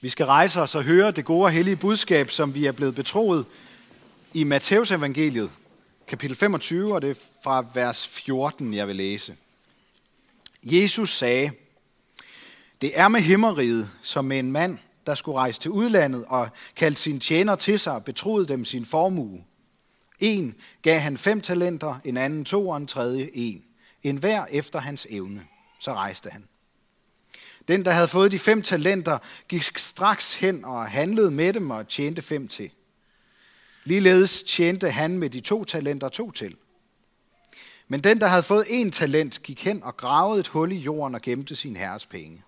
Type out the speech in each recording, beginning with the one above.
Vi skal rejse os og høre det gode og hellige budskab, som vi er blevet betroet i Matteus evangeliet, kapitel 25, og det er fra vers 14, jeg vil læse. Jesus sagde, det er med himmeriget som med en mand, der skulle rejse til udlandet og kaldte sine tjener til sig og betroede dem sin formue. En gav han fem talenter, en anden to og en tredje en. En hver efter hans evne. Så rejste han. Den, der havde fået de fem talenter, gik straks hen og handlede med dem og tjente fem til. Ligeledes tjente han med de to talenter to til. Men den, der havde fået en talent, gik hen og gravede et hul i jorden og gemte sin herres penge.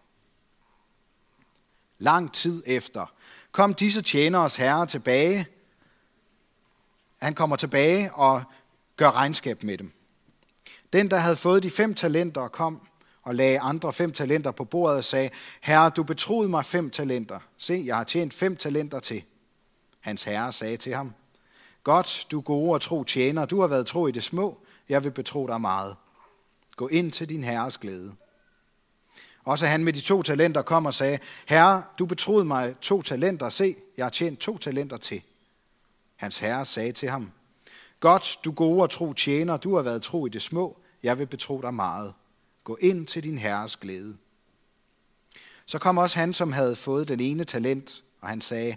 Lang tid efter kom disse tjeneres herre tilbage. Han kommer tilbage og gør regnskab med dem. Den, der havde fået de fem talenter, kom og lagde andre fem talenter på bordet og sagde, Herre, du betroede mig fem talenter. Se, jeg har tjent fem talenter til. Hans herre sagde til ham, Godt, du gode og tro tjener, du har været tro i det små, jeg vil betro dig meget. Gå ind til din herres glæde. Også han med de to talenter kom og sagde, Herre, du betroede mig to talenter, se, jeg har tjent to talenter til. Hans herre sagde til ham, Godt, du gode og tro tjener, du har været tro i det små, jeg vil betro dig meget. Gå ind til din herres glæde. Så kom også han, som havde fået den ene talent, og han sagde,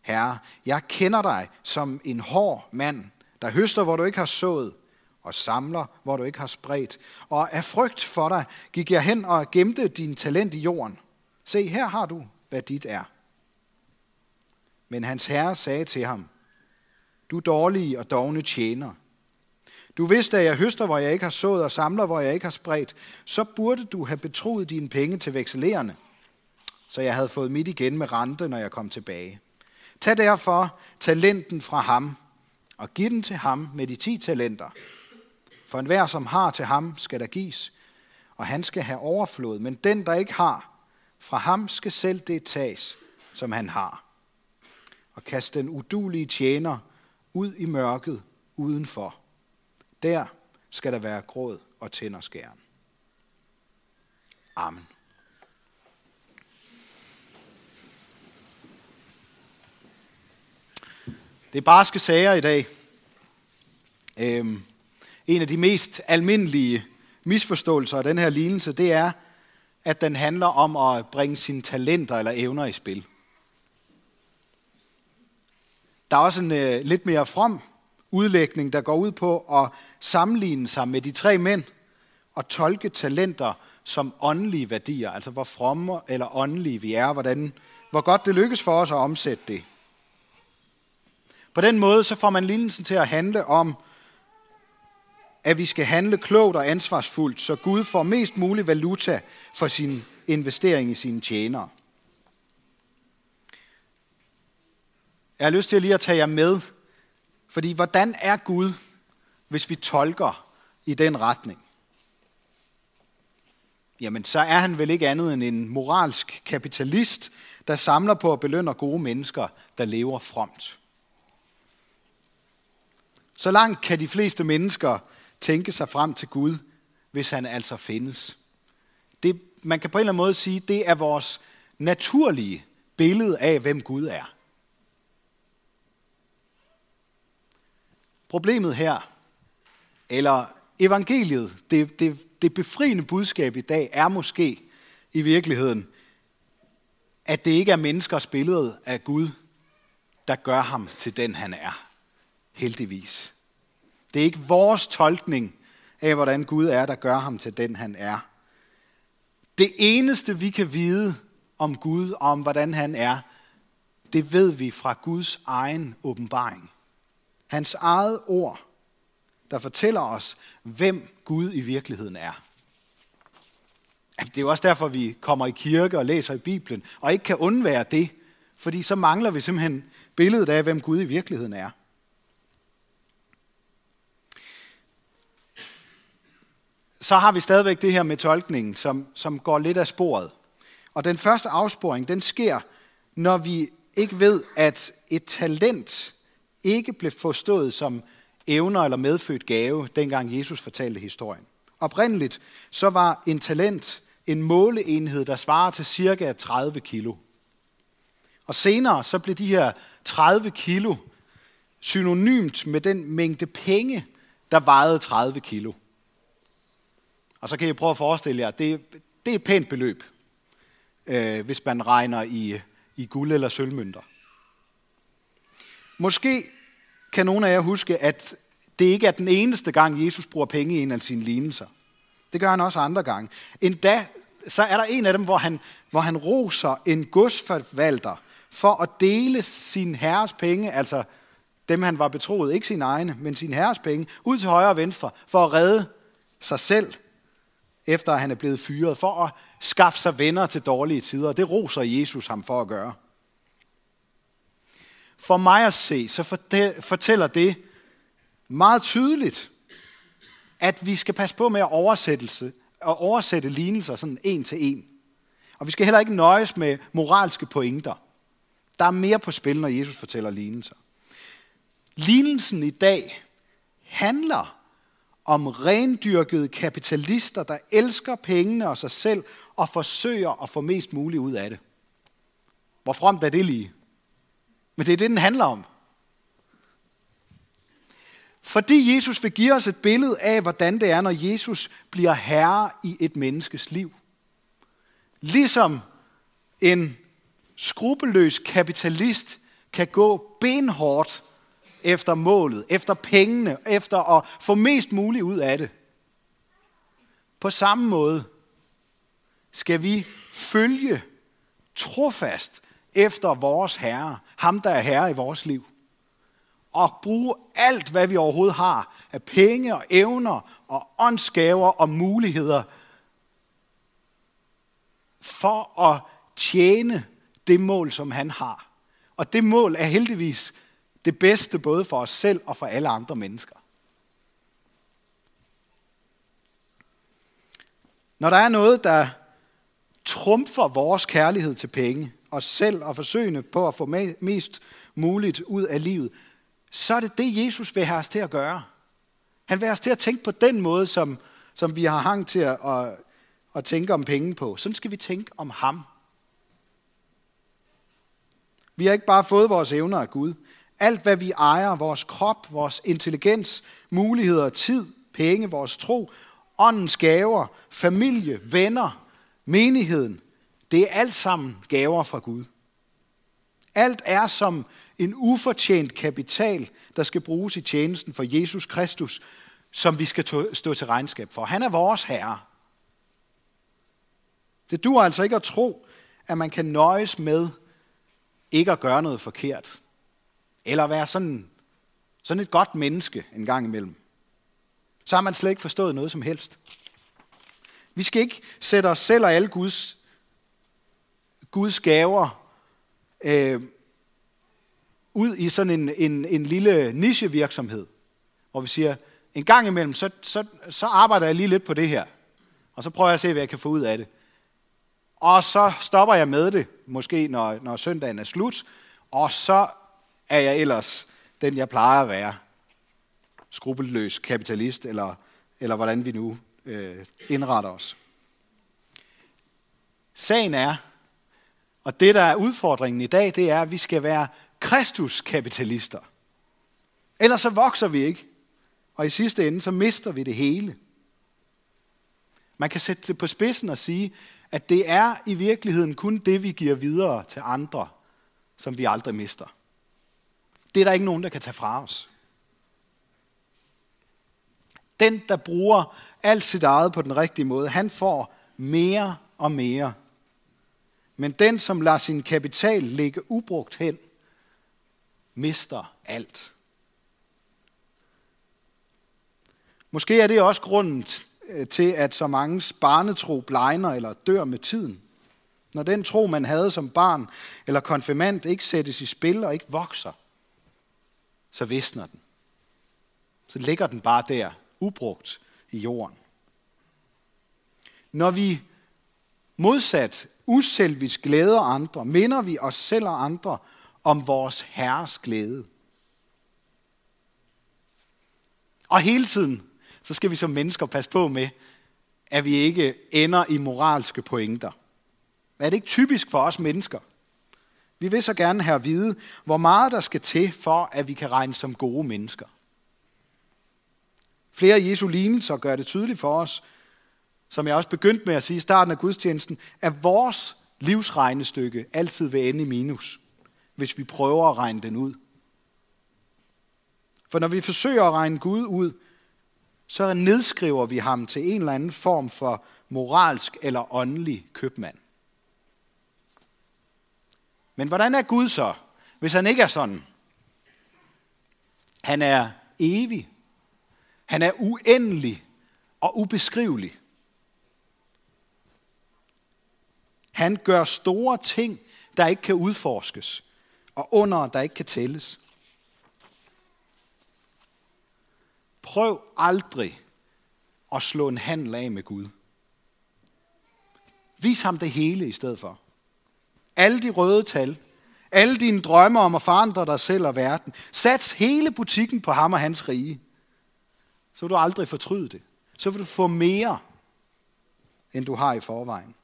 Herre, jeg kender dig som en hård mand, der høster, hvor du ikke har sået, og samler, hvor du ikke har spredt. Og af frygt for dig gik jeg hen og gemte din talent i jorden. Se, her har du, hvad dit er. Men hans herre sagde til ham, du dårlige og dogne tjener. Du vidste, at jeg høster, hvor jeg ikke har sået, og samler, hvor jeg ikke har spredt. Så burde du have betroet dine penge til vekselerende, så jeg havde fået mit igen med rente, når jeg kom tilbage. Tag derfor talenten fra ham, og giv den til ham med de ti talenter. For enhver, som har til ham, skal der gives, og han skal have overflod. Men den, der ikke har, fra ham skal selv det tages, som han har. Og kast den udulige tjener ud i mørket udenfor. Der skal der være gråd og tænderskæren. Amen. Det er barske sager i dag. Øhm, en af de mest almindelige misforståelser af den her lignelse, det er, at den handler om at bringe sine talenter eller evner i spil. Der er også en øh, lidt mere from udlægning, der går ud på at sammenligne sig med de tre mænd og tolke talenter som åndelige værdier, altså hvor fromme eller åndelige vi er, hvordan, hvor godt det lykkes for os at omsætte det. På den måde så får man lignelsen til at handle om, at vi skal handle klogt og ansvarsfuldt, så Gud får mest mulig valuta for sin investering i sine tjenere. Jeg har lyst til lige at tage jer med, fordi hvordan er Gud, hvis vi tolker i den retning? Jamen, så er han vel ikke andet end en moralsk kapitalist, der samler på at belønne gode mennesker, der lever fromt. Så langt kan de fleste mennesker tænke sig frem til Gud, hvis han altså findes. Det, man kan på en eller anden måde sige, det er vores naturlige billede af, hvem Gud er. Problemet her, eller evangeliet, det, det, det befriende budskab i dag, er måske i virkeligheden, at det ikke er menneskers billede af Gud, der gør ham til den, han er. Heldigvis. Det er ikke vores tolkning af, hvordan Gud er, der gør ham til den, han er. Det eneste, vi kan vide om Gud og om, hvordan han er, det ved vi fra Guds egen åbenbaring. Hans eget ord, der fortæller os, hvem Gud i virkeligheden er. Det er jo også derfor, vi kommer i kirke og læser i Bibelen, og ikke kan undvære det, fordi så mangler vi simpelthen billedet af, hvem Gud i virkeligheden er. så har vi stadigvæk det her med tolkningen, som, som går lidt af sporet. Og den første afsporing, den sker, når vi ikke ved, at et talent ikke blev forstået som evner eller medfødt gave, dengang Jesus fortalte historien. Oprindeligt så var en talent en måleenhed, der svarer til cirka 30 kilo. Og senere så blev de her 30 kilo synonymt med den mængde penge, der vejede 30 kilo. Og så kan I prøve at forestille jer, det, det er et pænt beløb, øh, hvis man regner i, i guld eller sølvmønter. Måske kan nogle af jer huske, at det ikke er den eneste gang, Jesus bruger penge i en af sine lignelser. Det gør han også andre gange. Endda så er der en af dem, hvor han, hvor han roser en godsforvalter for at dele sin herres penge, altså dem han var betroet, ikke sin egne, men sin herres penge, ud til højre og venstre, for at redde sig selv, efter at han er blevet fyret, for at skaffe sig venner til dårlige tider. Det roser Jesus ham for at gøre. For mig at se, så fortæller det meget tydeligt, at vi skal passe på med at oversættelse, at oversætte lignelser sådan en til en. Og vi skal heller ikke nøjes med moralske pointer. Der er mere på spil, når Jesus fortæller lignelser. Lignelsen i dag handler om rendyrkede kapitalister, der elsker pengene og sig selv og forsøger at få mest muligt ud af det. Hvor fremt er det lige? Men det er det, den handler om. Fordi Jesus vil give os et billede af, hvordan det er, når Jesus bliver herre i et menneskes liv. Ligesom en skrupelløs kapitalist kan gå benhårdt efter målet, efter pengene, efter at få mest muligt ud af det. På samme måde skal vi følge trofast efter vores Herre, ham der er Herre i vores liv og bruge alt, hvad vi overhovedet har af penge og evner og åndsgaver og muligheder for at tjene det mål, som han har. Og det mål er heldigvis det bedste både for os selv og for alle andre mennesker. Når der er noget, der trumfer vores kærlighed til penge, os selv og forsøgende på at få mest muligt ud af livet, så er det det, Jesus vil have os til at gøre. Han vil have os til at tænke på den måde, som, som vi har hang til at, at, at tænke om penge på. Sådan skal vi tænke om ham. Vi har ikke bare fået vores evner af Gud. Alt, hvad vi ejer, vores krop, vores intelligens, muligheder, tid, penge, vores tro, åndens gaver, familie, venner, menigheden, det er alt sammen gaver fra Gud. Alt er som en ufortjent kapital, der skal bruges i tjenesten for Jesus Kristus, som vi skal stå til regnskab for. Han er vores herre. Det duer altså ikke at tro, at man kan nøjes med ikke at gøre noget forkert. Eller være sådan, sådan et godt menneske en gang imellem. Så har man slet ikke forstået noget som helst. Vi skal ikke sætte os selv og alle Guds, Guds gaver øh, ud i sådan en, en, en lille nichevirksomhed, hvor vi siger, en gang imellem, så, så, så arbejder jeg lige lidt på det her, og så prøver jeg at se, hvad jeg kan få ud af det. Og så stopper jeg med det, måske når, når søndagen er slut, og så er jeg ellers den, jeg plejer at være. Skrupelløs kapitalist, eller, eller hvordan vi nu øh, indretter os. Sagen er, og det der er udfordringen i dag, det er, at vi skal være Kristus-kapitalister. Ellers så vokser vi ikke, og i sidste ende så mister vi det hele. Man kan sætte det på spidsen og sige, at det er i virkeligheden kun det, vi giver videre til andre, som vi aldrig mister. Det er der ikke nogen, der kan tage fra os. Den, der bruger alt sit eget på den rigtige måde, han får mere og mere. Men den, som lader sin kapital ligge ubrugt hen, mister alt. Måske er det også grunden øh, til, at så mange barnetro blegner eller dør med tiden. Når den tro, man havde som barn eller konfirmand, ikke sættes i spil og ikke vokser, så visner den. Så ligger den bare der, ubrugt i jorden. Når vi modsat uselvisk glæder andre, minder vi os selv og andre om vores Herres glæde. Og hele tiden, så skal vi som mennesker passe på med, at vi ikke ender i moralske pointer. Er det ikke typisk for os mennesker? Vi vil så gerne have at vide, hvor meget der skal til, for at vi kan regne som gode mennesker. Flere af Jesu lignelser gør det tydeligt for os, som jeg også begyndte med at sige i starten af gudstjenesten, at vores livsregnestykke altid vil ende i minus, hvis vi prøver at regne den ud. For når vi forsøger at regne Gud ud, så nedskriver vi ham til en eller anden form for moralsk eller åndelig købmand. Men hvordan er Gud så, hvis han ikke er sådan? Han er evig. Han er uendelig og ubeskrivelig. Han gør store ting, der ikke kan udforskes, og under, der ikke kan tælles. Prøv aldrig at slå en handel af med Gud. Vis ham det hele i stedet for. Alle de røde tal, alle dine drømme om at forandre dig selv og verden. Sats hele butikken på ham og hans rige. Så vil du aldrig fortryde det. Så vil du få mere, end du har i forvejen.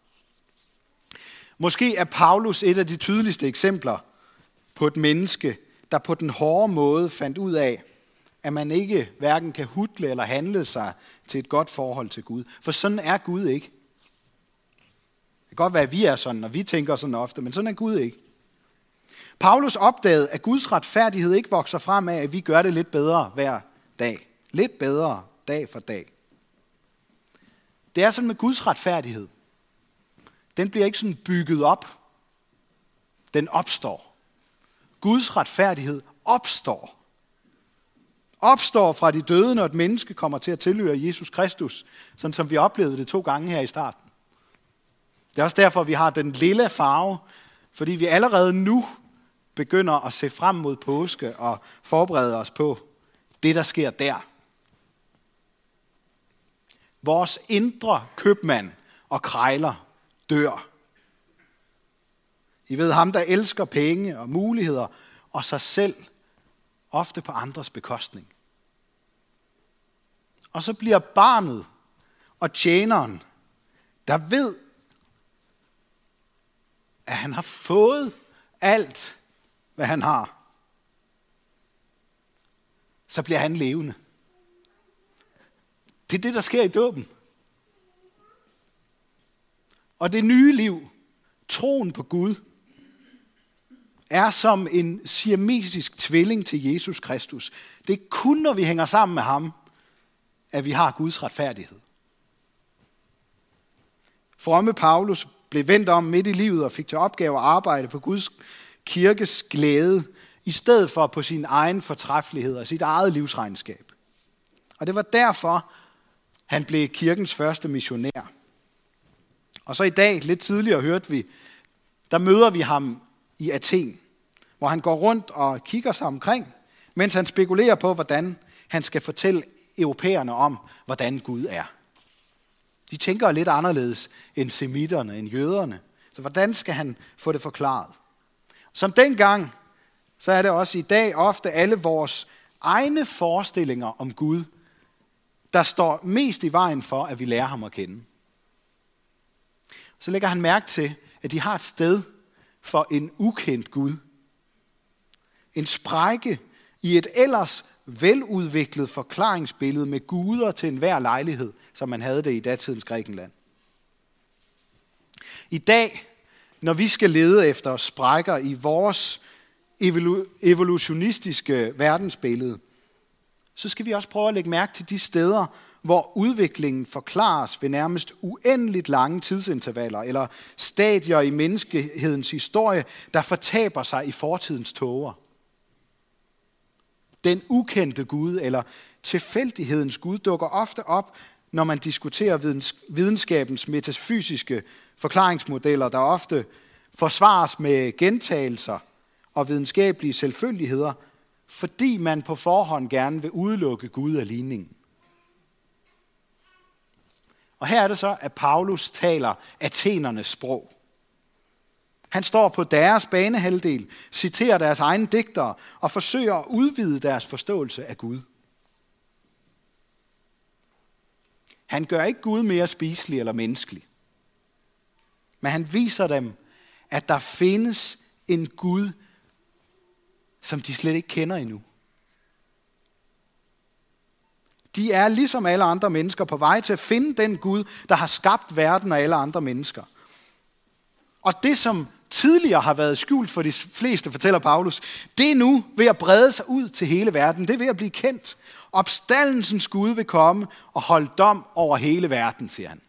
Måske er Paulus et af de tydeligste eksempler på et menneske, der på den hårde måde fandt ud af, at man ikke hverken kan hudle eller handle sig til et godt forhold til Gud. For sådan er Gud ikke. Det kan godt være, at vi er sådan, og vi tænker sådan ofte, men sådan er Gud ikke. Paulus opdagede, at Guds retfærdighed ikke vokser frem af, at vi gør det lidt bedre hver dag. Lidt bedre dag for dag. Det er sådan med Guds retfærdighed. Den bliver ikke sådan bygget op. Den opstår. Guds retfærdighed opstår opstår fra de døde, når et menneske kommer til at tilhøre Jesus Kristus, sådan som vi oplevede det to gange her i starten. Det er også derfor, vi har den lille farve, fordi vi allerede nu begynder at se frem mod påske og forberede os på det, der sker der. Vores indre købmand og krejler dør. I ved ham, der elsker penge og muligheder og sig selv ofte på andres bekostning. Og så bliver barnet og tjeneren, der ved, at han har fået alt, hvad han har, så bliver han levende. Det er det, der sker i dåben. Og det nye liv, troen på Gud, er som en siamesisk tvilling til Jesus Kristus. Det er kun, når vi hænger sammen med ham, at vi har Guds retfærdighed. Fromme Paulus blev vendt om midt i livet og fik til opgave at arbejde på Guds kirkes glæde, i stedet for på sin egen fortræffelighed og sit eget livsregnskab. Og det var derfor, han blev kirkens første missionær. Og så i dag, lidt tidligere hørte vi, der møder vi ham i Athen, hvor han går rundt og kigger sig omkring, mens han spekulerer på, hvordan han skal fortælle europæerne om, hvordan Gud er. De tænker lidt anderledes end semitterne, end jøderne. Så hvordan skal han få det forklaret? Som dengang, så er det også i dag ofte alle vores egne forestillinger om Gud, der står mest i vejen for, at vi lærer ham at kende. Så lægger han mærke til, at de har et sted for en ukendt Gud. En sprække i et ellers veludviklet forklaringsbillede med guder til enhver lejlighed, som man havde det i datidens Grækenland. I dag, når vi skal lede efter sprækker i vores evolutionistiske verdensbillede, så skal vi også prøve at lægge mærke til de steder, hvor udviklingen forklares ved nærmest uendeligt lange tidsintervaller, eller stadier i menneskehedens historie, der fortaber sig i fortidens tåger. Den ukendte Gud eller tilfældighedens Gud dukker ofte op, når man diskuterer videnskabens metafysiske forklaringsmodeller, der ofte forsvares med gentagelser og videnskabelige selvfølgeligheder, fordi man på forhånd gerne vil udelukke Gud af ligningen. Og her er det så, at Paulus taler athenernes sprog. Han står på deres banehalvdel, citerer deres egne digtere og forsøger at udvide deres forståelse af Gud. Han gør ikke Gud mere spiselig eller menneskelig. Men han viser dem, at der findes en Gud, som de slet ikke kender endnu. De er ligesom alle andre mennesker på vej til at finde den Gud, der har skabt verden og alle andre mennesker. Og det, som tidligere har været skjult for de fleste, fortæller Paulus, det er nu ved at brede sig ud til hele verden. Det er ved at blive kendt. Opstandelsens Gud vil komme og holde dom over hele verden, siger han.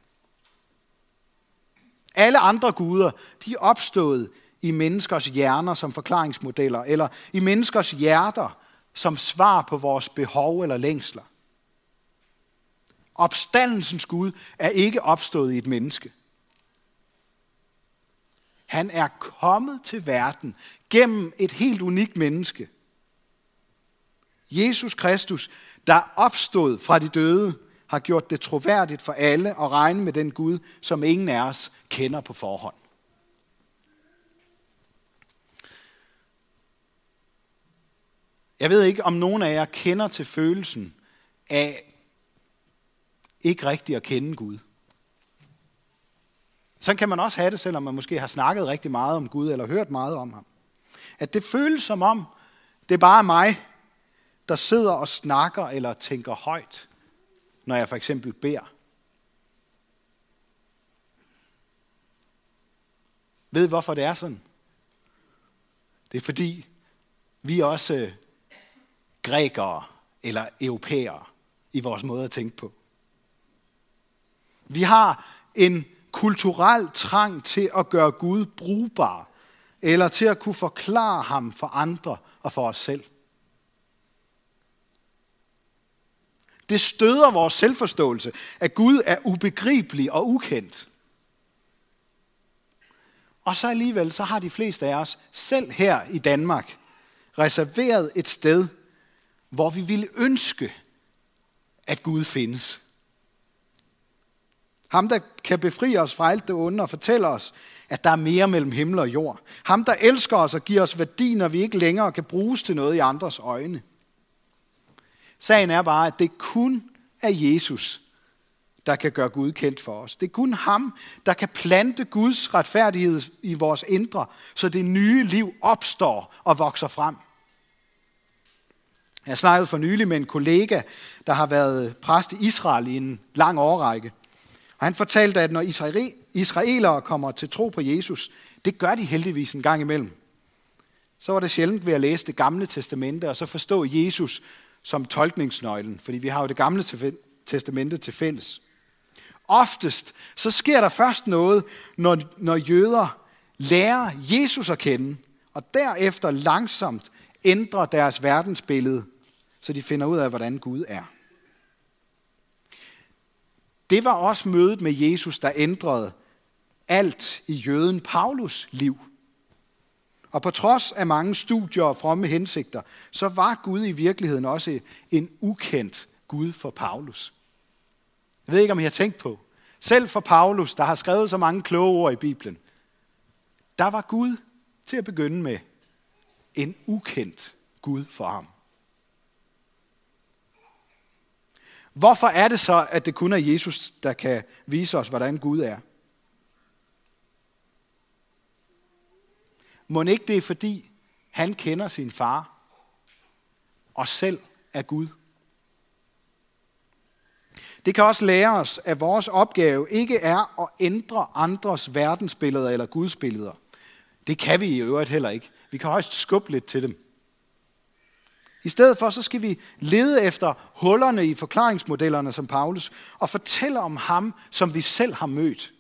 Alle andre guder, de er opstået i menneskers hjerner som forklaringsmodeller, eller i menneskers hjerter som svar på vores behov eller længsler. Opstandelsens Gud er ikke opstået i et menneske. Han er kommet til verden gennem et helt unikt menneske. Jesus Kristus, der opstod fra de døde, har gjort det troværdigt for alle at regne med den Gud, som ingen af os kender på forhånd. Jeg ved ikke, om nogen af jer kender til følelsen af ikke rigtig at kende Gud. Sådan kan man også have det, selvom man måske har snakket rigtig meget om Gud, eller hørt meget om ham. At det føles som om, det er bare mig, der sidder og snakker eller tænker højt, når jeg for eksempel beder. Ved hvorfor det er sådan? Det er fordi, vi er også grækere eller europæere i vores måde at tænke på. Vi har en kulturel trang til at gøre Gud brugbar, eller til at kunne forklare ham for andre og for os selv. Det støder vores selvforståelse, at Gud er ubegribelig og ukendt. Og så alligevel, så har de fleste af os, selv her i Danmark, reserveret et sted, hvor vi ville ønske, at Gud findes. Ham, der kan befri os fra alt det onde og fortælle os, at der er mere mellem himmel og jord. Ham, der elsker os og giver os værdi, når vi ikke længere kan bruges til noget i andres øjne. Sagen er bare, at det kun er Jesus, der kan gøre Gud kendt for os. Det er kun ham, der kan plante Guds retfærdighed i vores indre, så det nye liv opstår og vokser frem. Jeg snakkede for nylig med en kollega, der har været præst i Israel i en lang årrække. Og han fortalte, at når israelere kommer til tro på Jesus, det gør de heldigvis en gang imellem. Så var det sjældent ved at læse det gamle testamente, og så forstå Jesus som tolkningsnøglen, fordi vi har jo det gamle testamente til fælles. Oftest så sker der først noget, når, når jøder lærer Jesus at kende, og derefter langsomt ændrer deres verdensbillede, så de finder ud af, hvordan Gud er. Det var også mødet med Jesus, der ændrede alt i jøden Paulus liv. Og på trods af mange studier og fromme hensigter, så var Gud i virkeligheden også en ukendt Gud for Paulus. Jeg ved ikke, om I har tænkt på. Selv for Paulus, der har skrevet så mange kloge ord i Bibelen, der var Gud til at begynde med en ukendt Gud for ham. Hvorfor er det så, at det kun er Jesus, der kan vise os, hvordan Gud er? Må ikke det er, fordi han kender sin far og selv er Gud? Det kan også lære os, at vores opgave ikke er at ændre andres verdensbilleder eller gudsbilleder. Det kan vi i øvrigt heller ikke. Vi kan højst skubbe lidt til dem. I stedet for, så skal vi lede efter hullerne i forklaringsmodellerne som Paulus, og fortælle om ham, som vi selv har mødt.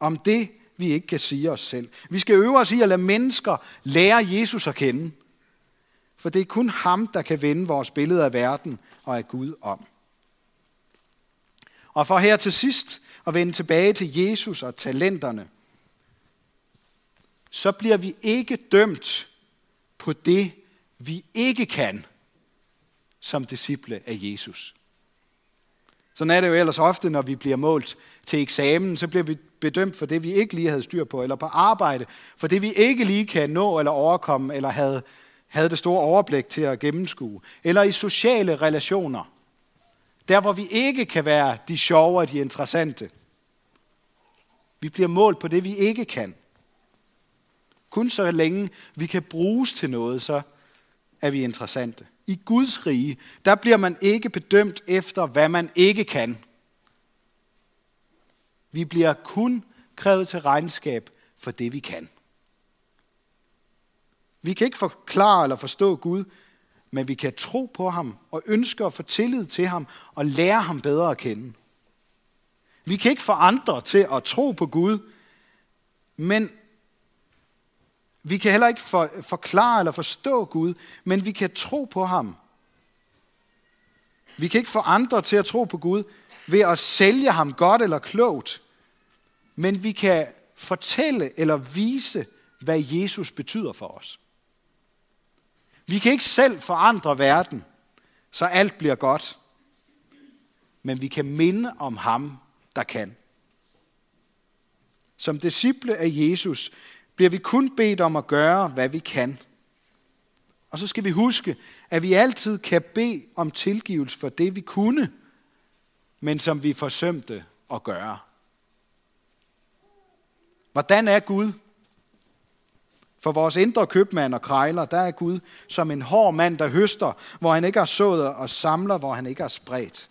Om det, vi ikke kan sige os selv. Vi skal øve os i at lade mennesker lære Jesus at kende. For det er kun ham, der kan vende vores billede af verden og af Gud om. Og for her til sidst at vende tilbage til Jesus og talenterne, så bliver vi ikke dømt på det, vi ikke kan som disciple af Jesus. Sådan er det jo ellers ofte, når vi bliver målt til eksamen, så bliver vi bedømt for det, vi ikke lige havde styr på, eller på arbejde, for det, vi ikke lige kan nå eller overkomme, eller havde, havde det store overblik til at gennemskue, eller i sociale relationer, der hvor vi ikke kan være de sjove og de interessante. Vi bliver målt på det, vi ikke kan. Kun så længe vi kan bruges til noget, så er vi interessante. I Guds rige, der bliver man ikke bedømt efter, hvad man ikke kan. Vi bliver kun krævet til regnskab for det, vi kan. Vi kan ikke forklare eller forstå Gud, men vi kan tro på ham og ønske at få tillid til ham og lære ham bedre at kende. Vi kan ikke få andre til at tro på Gud, men vi kan heller ikke for, forklare eller forstå Gud, men vi kan tro på ham. Vi kan ikke få andre til at tro på Gud ved at sælge ham godt eller klogt, men vi kan fortælle eller vise, hvad Jesus betyder for os. Vi kan ikke selv forandre verden, så alt bliver godt. Men vi kan minde om ham, der kan. Som disciple af Jesus bliver vi kun bedt om at gøre, hvad vi kan. Og så skal vi huske, at vi altid kan bede om tilgivelse for det, vi kunne, men som vi forsømte at gøre. Hvordan er Gud? For vores indre købmand og krejler, der er Gud som en hård mand, der høster, hvor han ikke har sået og samler, hvor han ikke har spredt.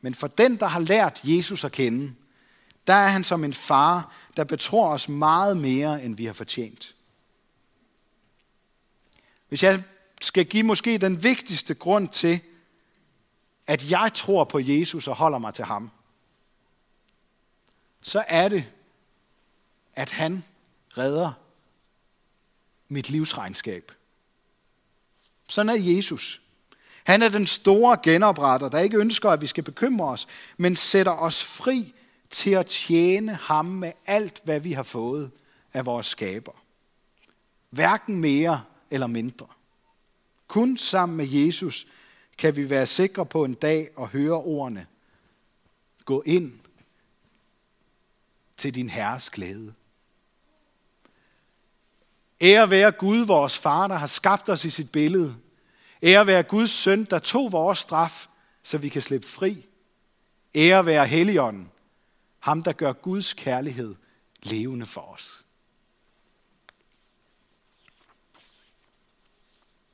Men for den, der har lært Jesus at kende, der er han som en far, der betror os meget mere, end vi har fortjent. Hvis jeg skal give måske den vigtigste grund til, at jeg tror på Jesus og holder mig til ham, så er det, at han redder mit livsregnskab. Sådan er Jesus. Han er den store genopretter, der ikke ønsker, at vi skal bekymre os, men sætter os fri til at tjene ham med alt, hvad vi har fået af vores skaber. Hverken mere eller mindre. Kun sammen med Jesus kan vi være sikre på en dag at høre ordene. Gå ind til din herres glæde. Ære være Gud, vores far, der har skabt os i sit billede. Ære være Guds søn, der tog vores straf, så vi kan slippe fri. Ære være Helligånden, ham der gør Guds kærlighed levende for os.